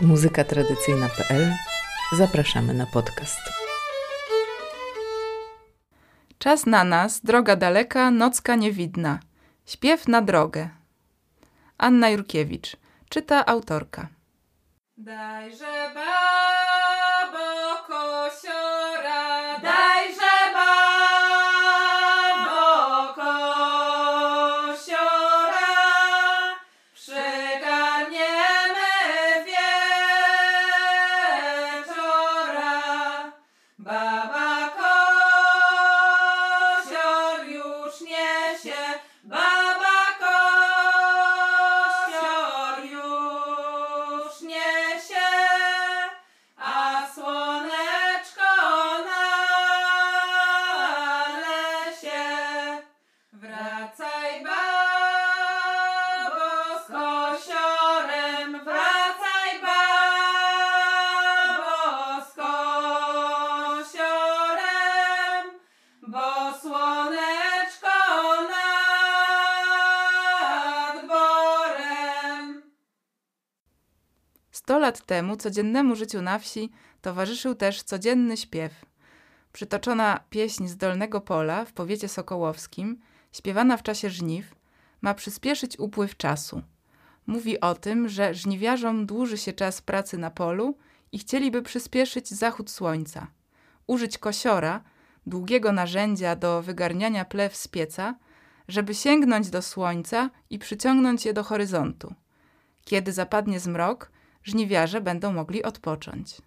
muzykatradycyjna.pl Zapraszamy na podcast. Czas na nas, droga daleka, nocka niewidna. Śpiew na drogę. Anna Jurkiewicz. Czyta autorka. Dajże babo lat temu codziennemu życiu na wsi towarzyszył też codzienny śpiew. Przytoczona pieśń z Dolnego Pola w powiecie sokołowskim, śpiewana w czasie żniw, ma przyspieszyć upływ czasu. Mówi o tym, że żniwiarzom dłuży się czas pracy na polu i chcieliby przyspieszyć zachód słońca. Użyć kosiora, długiego narzędzia do wygarniania plew z pieca, żeby sięgnąć do słońca i przyciągnąć je do horyzontu. Kiedy zapadnie zmrok, żniwiarze będą mogli odpocząć.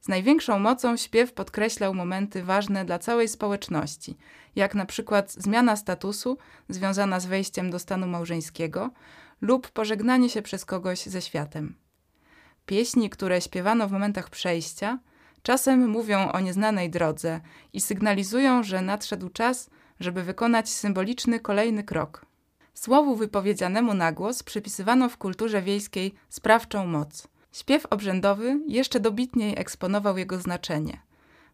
Z największą mocą śpiew podkreślał momenty ważne dla całej społeczności, jak na przykład zmiana statusu związana z wejściem do stanu małżeńskiego lub pożegnanie się przez kogoś ze światem. Pieśni, które śpiewano w momentach przejścia, czasem mówią o nieznanej drodze i sygnalizują, że nadszedł czas, żeby wykonać symboliczny kolejny krok. Słowu wypowiedzianemu na głos przypisywano w kulturze wiejskiej sprawczą moc. Śpiew obrzędowy jeszcze dobitniej eksponował jego znaczenie.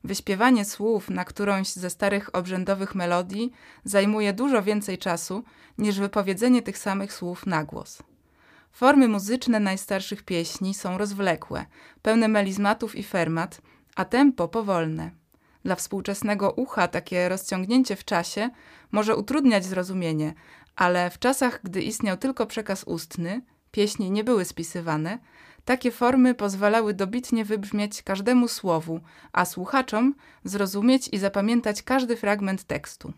Wyśpiewanie słów na którąś ze starych obrzędowych melodii zajmuje dużo więcej czasu niż wypowiedzenie tych samych słów na głos. Formy muzyczne najstarszych pieśni są rozwlekłe, pełne melizmatów i fermat, a tempo powolne. Dla współczesnego ucha takie rozciągnięcie w czasie może utrudniać zrozumienie, ale w czasach, gdy istniał tylko przekaz ustny, pieśni nie były spisywane, takie formy pozwalały dobitnie wybrzmieć każdemu słowu, a słuchaczom zrozumieć i zapamiętać każdy fragment tekstu.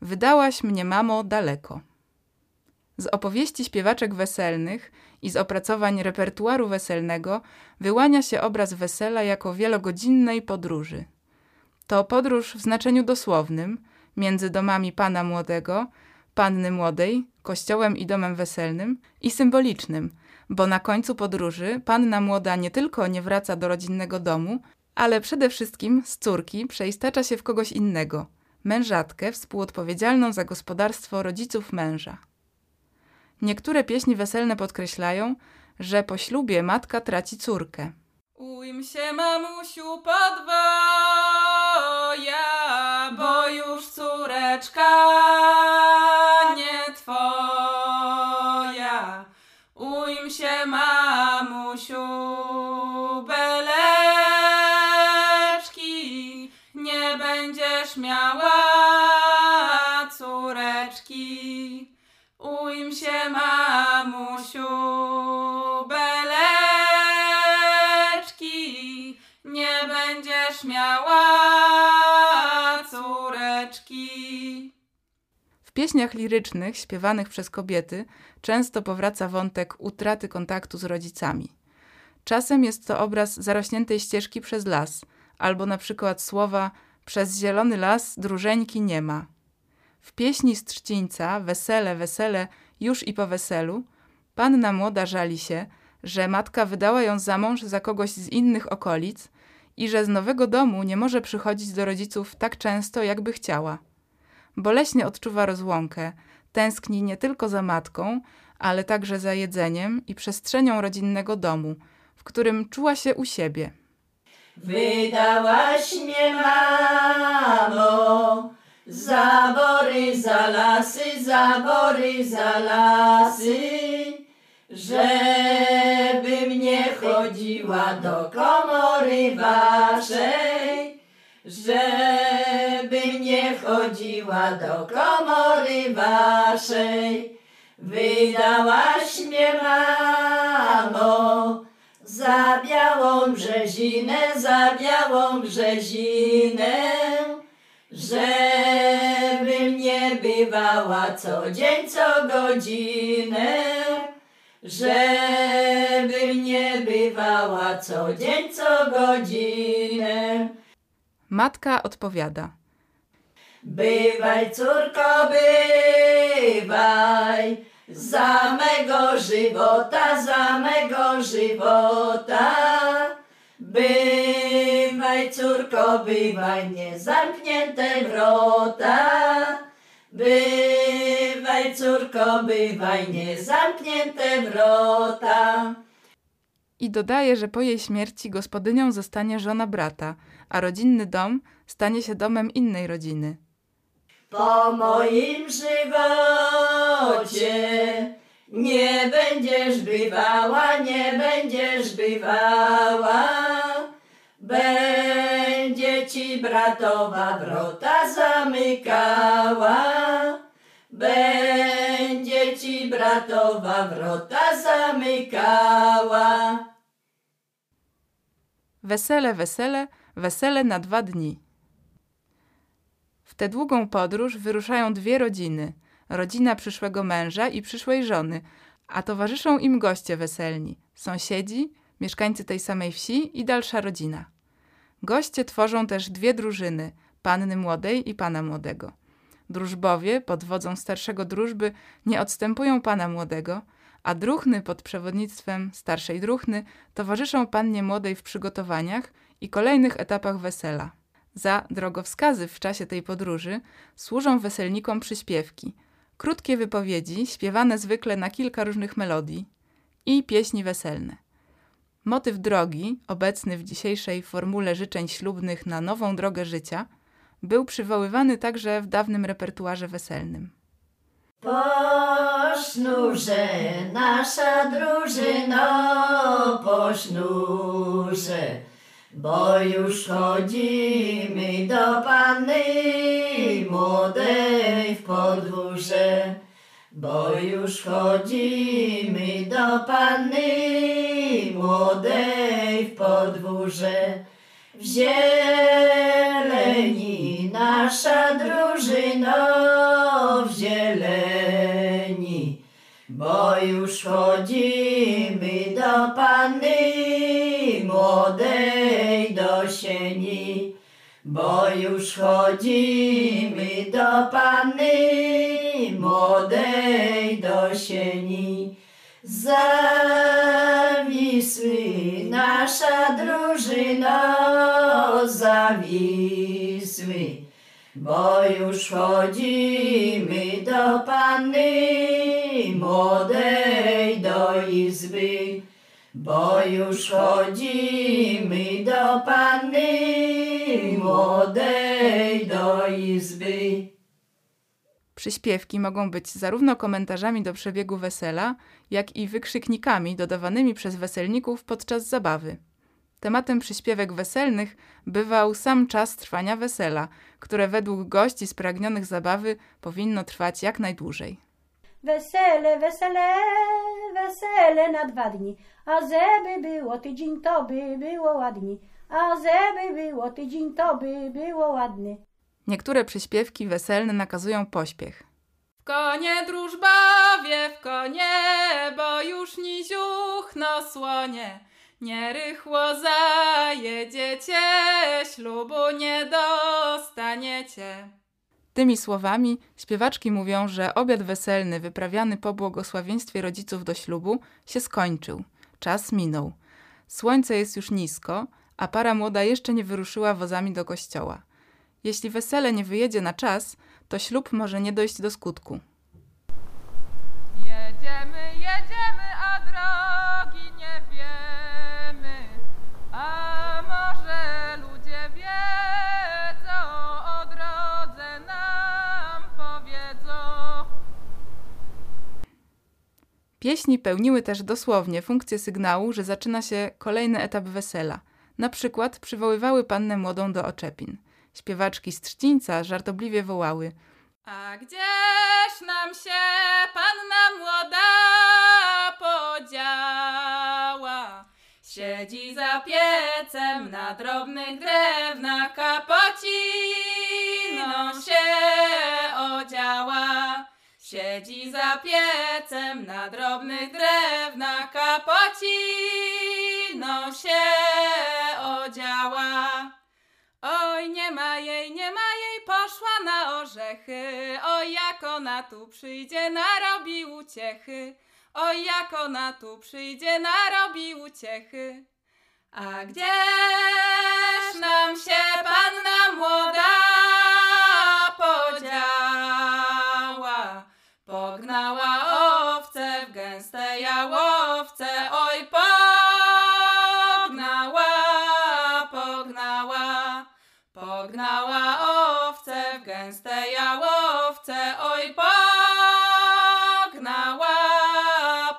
Wydałaś mnie, mamo, daleko. Z opowieści śpiewaczek weselnych i z opracowań repertuaru weselnego wyłania się obraz wesela jako wielogodzinnej podróży. To podróż w znaczeniu dosłownym między domami pana młodego, panny młodej, kościołem i domem weselnym i symbolicznym, bo na końcu podróży panna młoda nie tylko nie wraca do rodzinnego domu, ale przede wszystkim z córki przeistacza się w kogoś innego, mężatkę współodpowiedzialną za gospodarstwo rodziców męża. Niektóre pieśni weselne podkreślają, że po ślubie matka traci córkę. Ujm się, mamusiu, podwoja, bo już córeczka mamusiu, beleczki, nie będziesz miała córeczki. W pieśniach lirycznych śpiewanych przez kobiety często powraca wątek utraty kontaktu z rodzicami. Czasem jest to obraz zarośniętej ścieżki przez las, albo na przykład słowa przez zielony las drużeńki nie ma. W pieśni z Trzcińca Wesele, wesele, już i po weselu panna młoda żali się, że matka wydała ją za mąż za kogoś z innych okolic i że z nowego domu nie może przychodzić do rodziców tak często, jakby chciała. Boleśnie odczuwa rozłąkę, tęskni nie tylko za matką, ale także za jedzeniem i przestrzenią rodzinnego domu, w którym czuła się u siebie. Wydałaś mnie, mamo, zabory za lasy, zabory za lasy. żebym nie chodziła do komory waszej, żebym nie chodziła do komory waszej. Wydałaś mnie, mamo, za białą brzezinę, za białą brzezinę, żebym nie bywała co dzień, co godzinę, żebym nie bywała co dzień, co godzinę. Matka odpowiada. Bywaj, córko, bywaj, za mego żywota, za mego żywota. Bywaj, córko, bywaj, nie zamknięte wrota. Bywaj, córko, bywaj, nie zamknięte wrota. I dodaje, że po jej śmierci gospodynią zostanie żona brata, a rodzinny dom stanie się domem innej rodziny. Po moim żywocie nie będziesz bywała, nie będziesz bywała. Będzie ci bratowa wrota zamykała. Będzie ci bratowa wrota zamykała. Wesele, wesele, wesele na dwa dni. W tę długą podróż wyruszają dwie rodziny: rodzina przyszłego męża i przyszłej żony, a towarzyszą im goście weselni, sąsiedzi, mieszkańcy tej samej wsi i dalsza rodzina. Goście tworzą też dwie drużyny: panny młodej i pana młodego. Drużbowie pod wodzą starszego drużby nie odstępują pana młodego, a druhny pod przewodnictwem starszej druhny towarzyszą pannie młodej w przygotowaniach i kolejnych etapach wesela. Za drogowskazy w czasie tej podróży służą weselnikom przyśpiewki, krótkie wypowiedzi śpiewane zwykle na kilka różnych melodii i pieśni weselne. Motyw drogi, obecny w dzisiejszej formule życzeń ślubnych na nową drogę życia, był przywoływany także w dawnym repertuarze weselnym. Po sznurze nasza drużyno, po sznurze, bo już chodzimy do panny młodej w podwórze. Bo już chodzimy do panny młodej w podwórze. W zieleni nasza drużyno, w zieleni, bo już chodzimy do panny młodej. Bo już chodzimy do panny młodej do sieni. Zawisły nasza drużyno, zawisły, bo już chodzimy do panny młodej do izby. Bo już chodzimy do panny młodej do izby. Przyśpiewki mogą być zarówno komentarzami do przebiegu wesela, jak i wykrzyknikami dodawanymi przez weselników podczas zabawy. Tematem przyśpiewek weselnych bywał sam czas trwania wesela, które według gości spragnionych zabawy powinno trwać jak najdłużej. Wesele, wesele, wesele na dwa dni, a żeby było tydzień, to by było ładnie, a żeby było tydzień, to by było ładny. Niektóre przyśpiewki weselne nakazują pośpiech. W konie drużbawie, w konie, bo już niziuchno słonie. Nierychło zajedziecie, ślubu nie dostaniecie. Tymi słowami śpiewaczki mówią, że obiad weselny wyprawiany po błogosławieństwie rodziców do ślubu się skończył. Czas minął. Słońce jest już nisko, a para młoda jeszcze nie wyruszyła wozami do kościoła. Jeśli wesele nie wyjedzie na czas, to ślub może nie dojść do skutku. Jedziemy, jedziemy, a drogi nie wiemy. A może ludzie wiedzą, o drodze nam powiedzą. Pieśni pełniły też dosłownie funkcję sygnału, że zaczyna się kolejny etap wesela. Na przykład przywoływały pannę młodą do oczepin. Śpiewaczki z Trzcińca żartobliwie wołały A gdzież nam się panna młoda podziała? Siedzi za piecem na drobnych drewnach, kapociną się odziała. Siedzi za piecem na drobnych drewnach, kapociną się odziała. Oj, nie ma jej, nie ma jej, poszła na orzechy. Oj, jak ona tu przyjdzie, narobi uciechy. Oj, jak ona tu przyjdzie, narobi uciechy. A gdzież nam się panna młoda podziała? Pognała owce w gęste jałowce, oj pognała, pognała, pognała owce w gęste jałowce, oj pognała,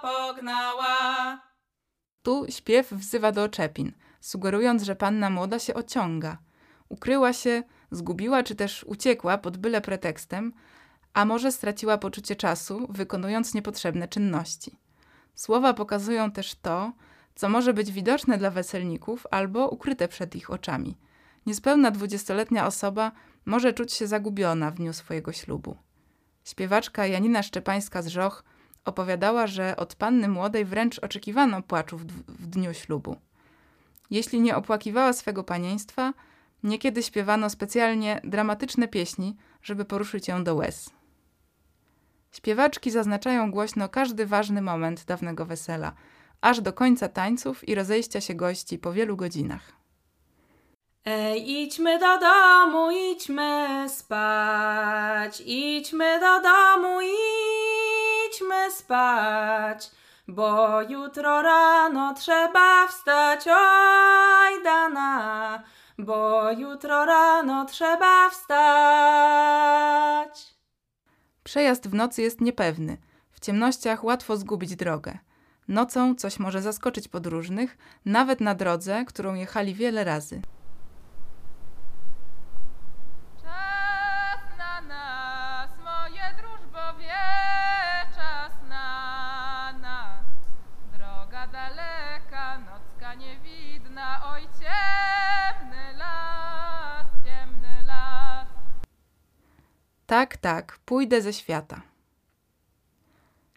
pognała. Tu śpiew wzywa do oczepin, sugerując, że panna młoda się ociąga. Ukryła się, zgubiła czy też uciekła pod byle pretekstem, a może straciła poczucie czasu, wykonując niepotrzebne czynności. Słowa pokazują też to, co może być widoczne dla weselników albo ukryte przed ich oczami. Niespełna dwudziestoletnia osoba może czuć się zagubiona w dniu swojego ślubu. Śpiewaczka Janina Szczepańska z Żoch opowiadała, że od panny młodej wręcz oczekiwano płaczu w, w dniu ślubu. Jeśli nie opłakiwała swego panieństwa, niekiedy śpiewano specjalnie dramatyczne pieśni, żeby poruszyć ją do łez. Śpiewaczki zaznaczają głośno każdy ważny moment dawnego wesela, aż do końca tańców i rozejścia się gości po wielu godzinach. Ej, idźmy do domu, idźmy spać, idźmy do domu, idźmy spać, bo jutro rano trzeba wstać, oj dana, bo jutro rano trzeba wstać. Przejazd w nocy jest niepewny. W ciemnościach łatwo zgubić drogę. Nocą coś może zaskoczyć podróżnych, nawet na drodze, którą jechali wiele razy. Daleka, nocka niewidna, oj Tak, tak, pójdę ze świata.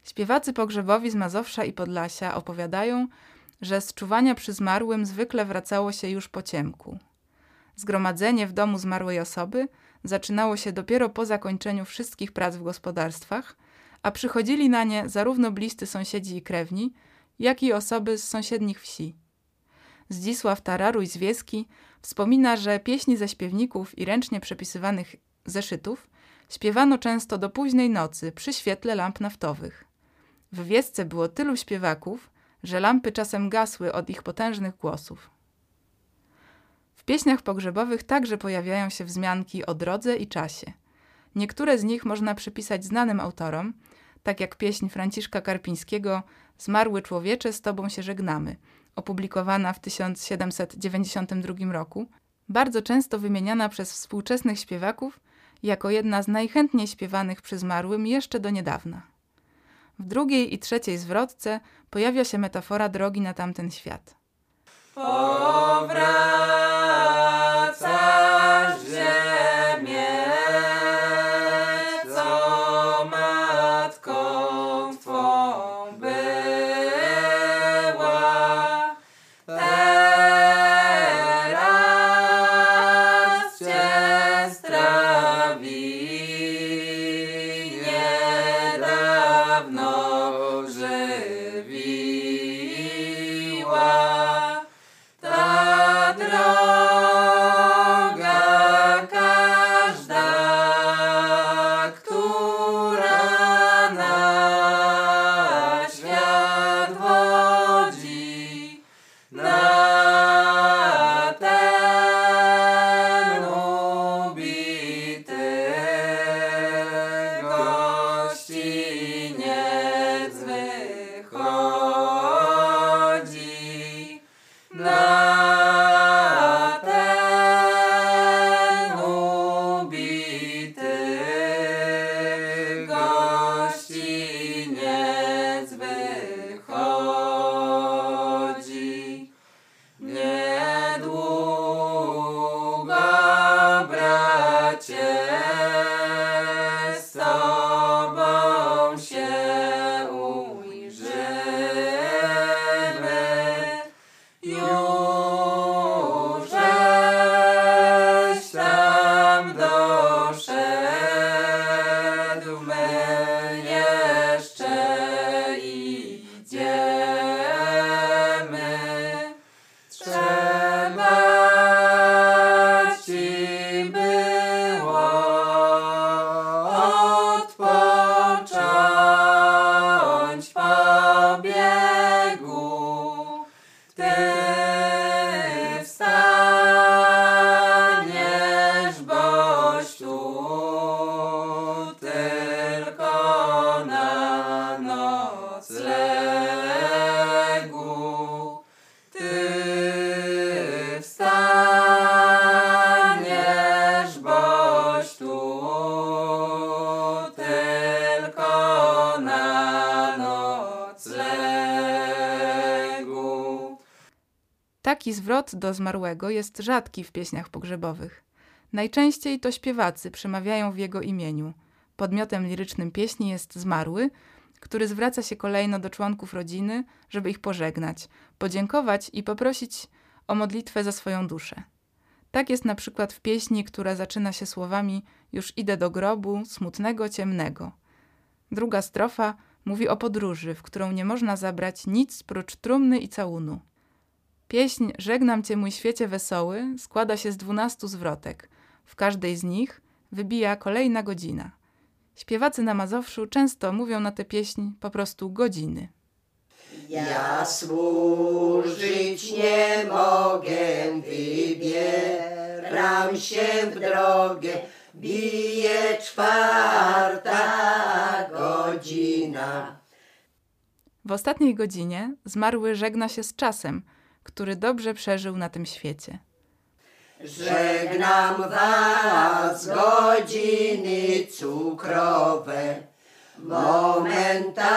Śpiewacy pogrzebowi z Mazowsza i Podlasia opowiadają, że z czuwania przy zmarłym zwykle wracało się już po ciemku. Zgromadzenie w domu zmarłej osoby zaczynało się dopiero po zakończeniu wszystkich prac w gospodarstwach, a przychodzili na nie zarówno bliscy sąsiedzi i krewni, jak i osoby z sąsiednich wsi. Zdzisław Tararuj z Wieski wspomina, że pieśni ze śpiewników i ręcznie przepisywanych zeszytów śpiewano często do późnej nocy przy świetle lamp naftowych. W Wiesce było tylu śpiewaków, że lampy czasem gasły od ich potężnych głosów. W pieśniach pogrzebowych także pojawiają się wzmianki o drodze i czasie. Niektóre z nich można przypisać znanym autorom, tak jak pieśń Franciszka Karpińskiego Zmarły człowiecze, z tobą się żegnamy, opublikowana w 1792 roku, bardzo często wymieniana przez współczesnych śpiewaków jako jedna z najchętniej śpiewanych przy zmarłym jeszcze do niedawna. W drugiej i trzeciej zwrotce pojawia się metafora drogi na tamten świat. Taki zwrot do zmarłego jest rzadki w pieśniach pogrzebowych. Najczęściej to śpiewacy przemawiają w jego imieniu. Podmiotem lirycznym pieśni jest zmarły, który zwraca się kolejno do członków rodziny, żeby ich pożegnać, podziękować i poprosić o modlitwę za swoją duszę. Tak jest na przykład w pieśni, która zaczyna się słowami Już idę do grobu, smutnego, ciemnego. Druga strofa mówi o podróży, w którą nie można zabrać nic prócz trumny i całunu. Pieśń Żegnam Cię mój świecie wesoły składa się z dwunastu zwrotek. W każdej z nich wybija kolejna godzina. Śpiewacy na Mazowszu często mówią na tę pieśń po prostu godziny. Ja służyć nie mogę, wybieram się w drogę, bije czwarta godzina. W ostatniej godzinie zmarły żegna się z czasem, który dobrze przeżył na tym świecie. Żegnam was godziny cukrowe, momenta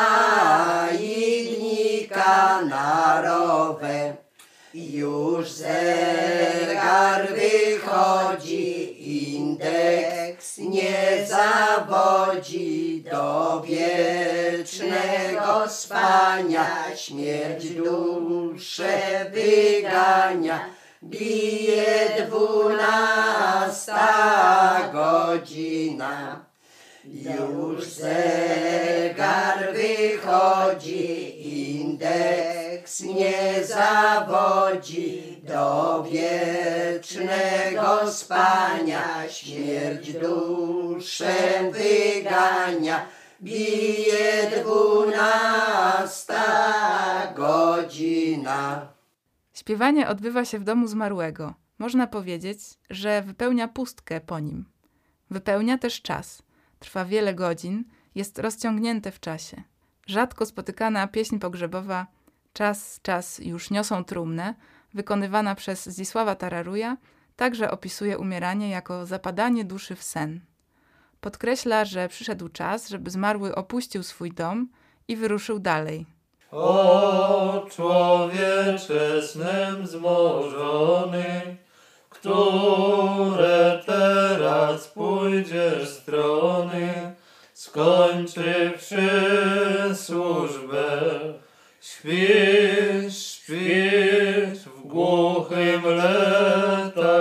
i dni kanarowe. Już zegar wychodzi, indeks nie zawodzi do wiecznego spania. Śmierć duszę wygania, bije dwunasta godzina. Już zegar wychodzi, indeks nie zawodzi do wiecznego spania. Śmierć duszę wygania, bije dwunasta godzina. Śpiewanie odbywa się w domu zmarłego. Można powiedzieć, że wypełnia pustkę po nim. Wypełnia też czas. Trwa wiele godzin, jest rozciągnięte w czasie. Rzadko spotykana pieśń pogrzebowa Czas, czas już niosą trumnę, wykonywana przez Zisława Tararuja, także opisuje umieranie jako zapadanie duszy w sen. Podkreśla, że przyszedł czas, żeby zmarły opuścił swój dom i wyruszył dalej. O człowiecze snem zmożony, które teraz pójdziesz strony, skończywszy służbę, śpisz, śpisz w głuchym letargu,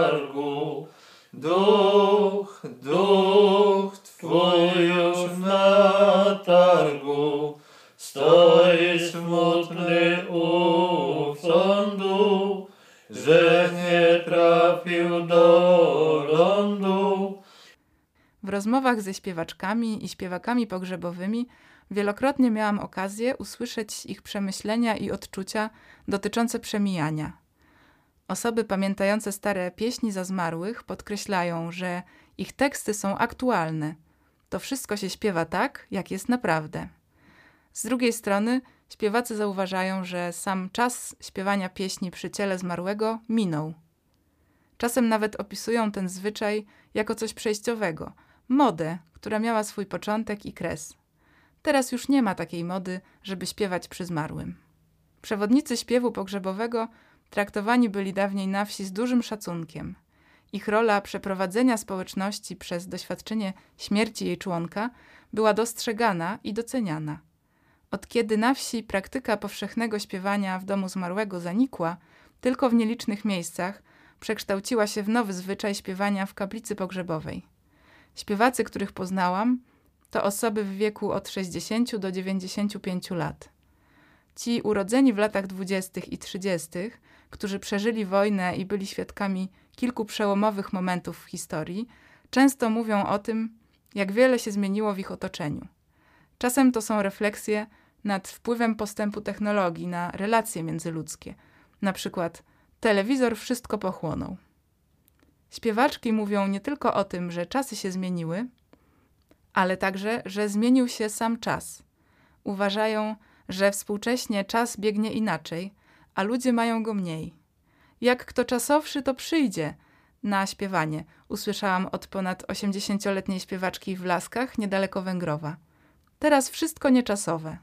duch, duch twój już na targu, stoi smutny u sądu, że nie trafił do lądu. W rozmowach ze śpiewaczkami i śpiewakami pogrzebowymi wielokrotnie miałam okazję usłyszeć ich przemyślenia i odczucia dotyczące przemijania. Osoby pamiętające stare pieśni za zmarłych podkreślają, że ich teksty są aktualne. To wszystko się śpiewa tak, jak jest naprawdę. Z drugiej strony śpiewacy zauważają, że sam czas śpiewania pieśni przy ciele zmarłego minął. Czasem nawet opisują ten zwyczaj jako coś przejściowego, modę, która miała swój początek i kres. Teraz już nie ma takiej mody, żeby śpiewać przy zmarłym. Przewodnicy śpiewu pogrzebowego traktowani byli dawniej na wsi z dużym szacunkiem. Ich rola przeprowadzenia społeczności przez doświadczenie śmierci jej członka była dostrzegana i doceniana. Od kiedy na wsi praktyka powszechnego śpiewania w domu zmarłego zanikła, tylko w nielicznych miejscach przekształciła się w nowy zwyczaj śpiewania w kaplicy pogrzebowej. Śpiewacy, których poznałam, to osoby w wieku od 60 do 95 lat. Ci urodzeni w latach 20. i 30., którzy przeżyli wojnę i byli świadkami kilku przełomowych momentów w historii, często mówią o tym, jak wiele się zmieniło w ich otoczeniu. Czasem to są refleksje nad wpływem postępu technologii na relacje międzyludzkie. Na przykład telewizor wszystko pochłonął. Śpiewaczki mówią nie tylko o tym, że czasy się zmieniły, ale także, że zmienił się sam czas. Uważają, że współcześnie czas biegnie inaczej, a ludzie mają go mniej. Jak kto czasowszy, to przyjdzie na śpiewanie, usłyszałam od ponad 80-letniej śpiewaczki w Laskach, niedaleko Węgrowa. Teraz wszystko nieczasowe.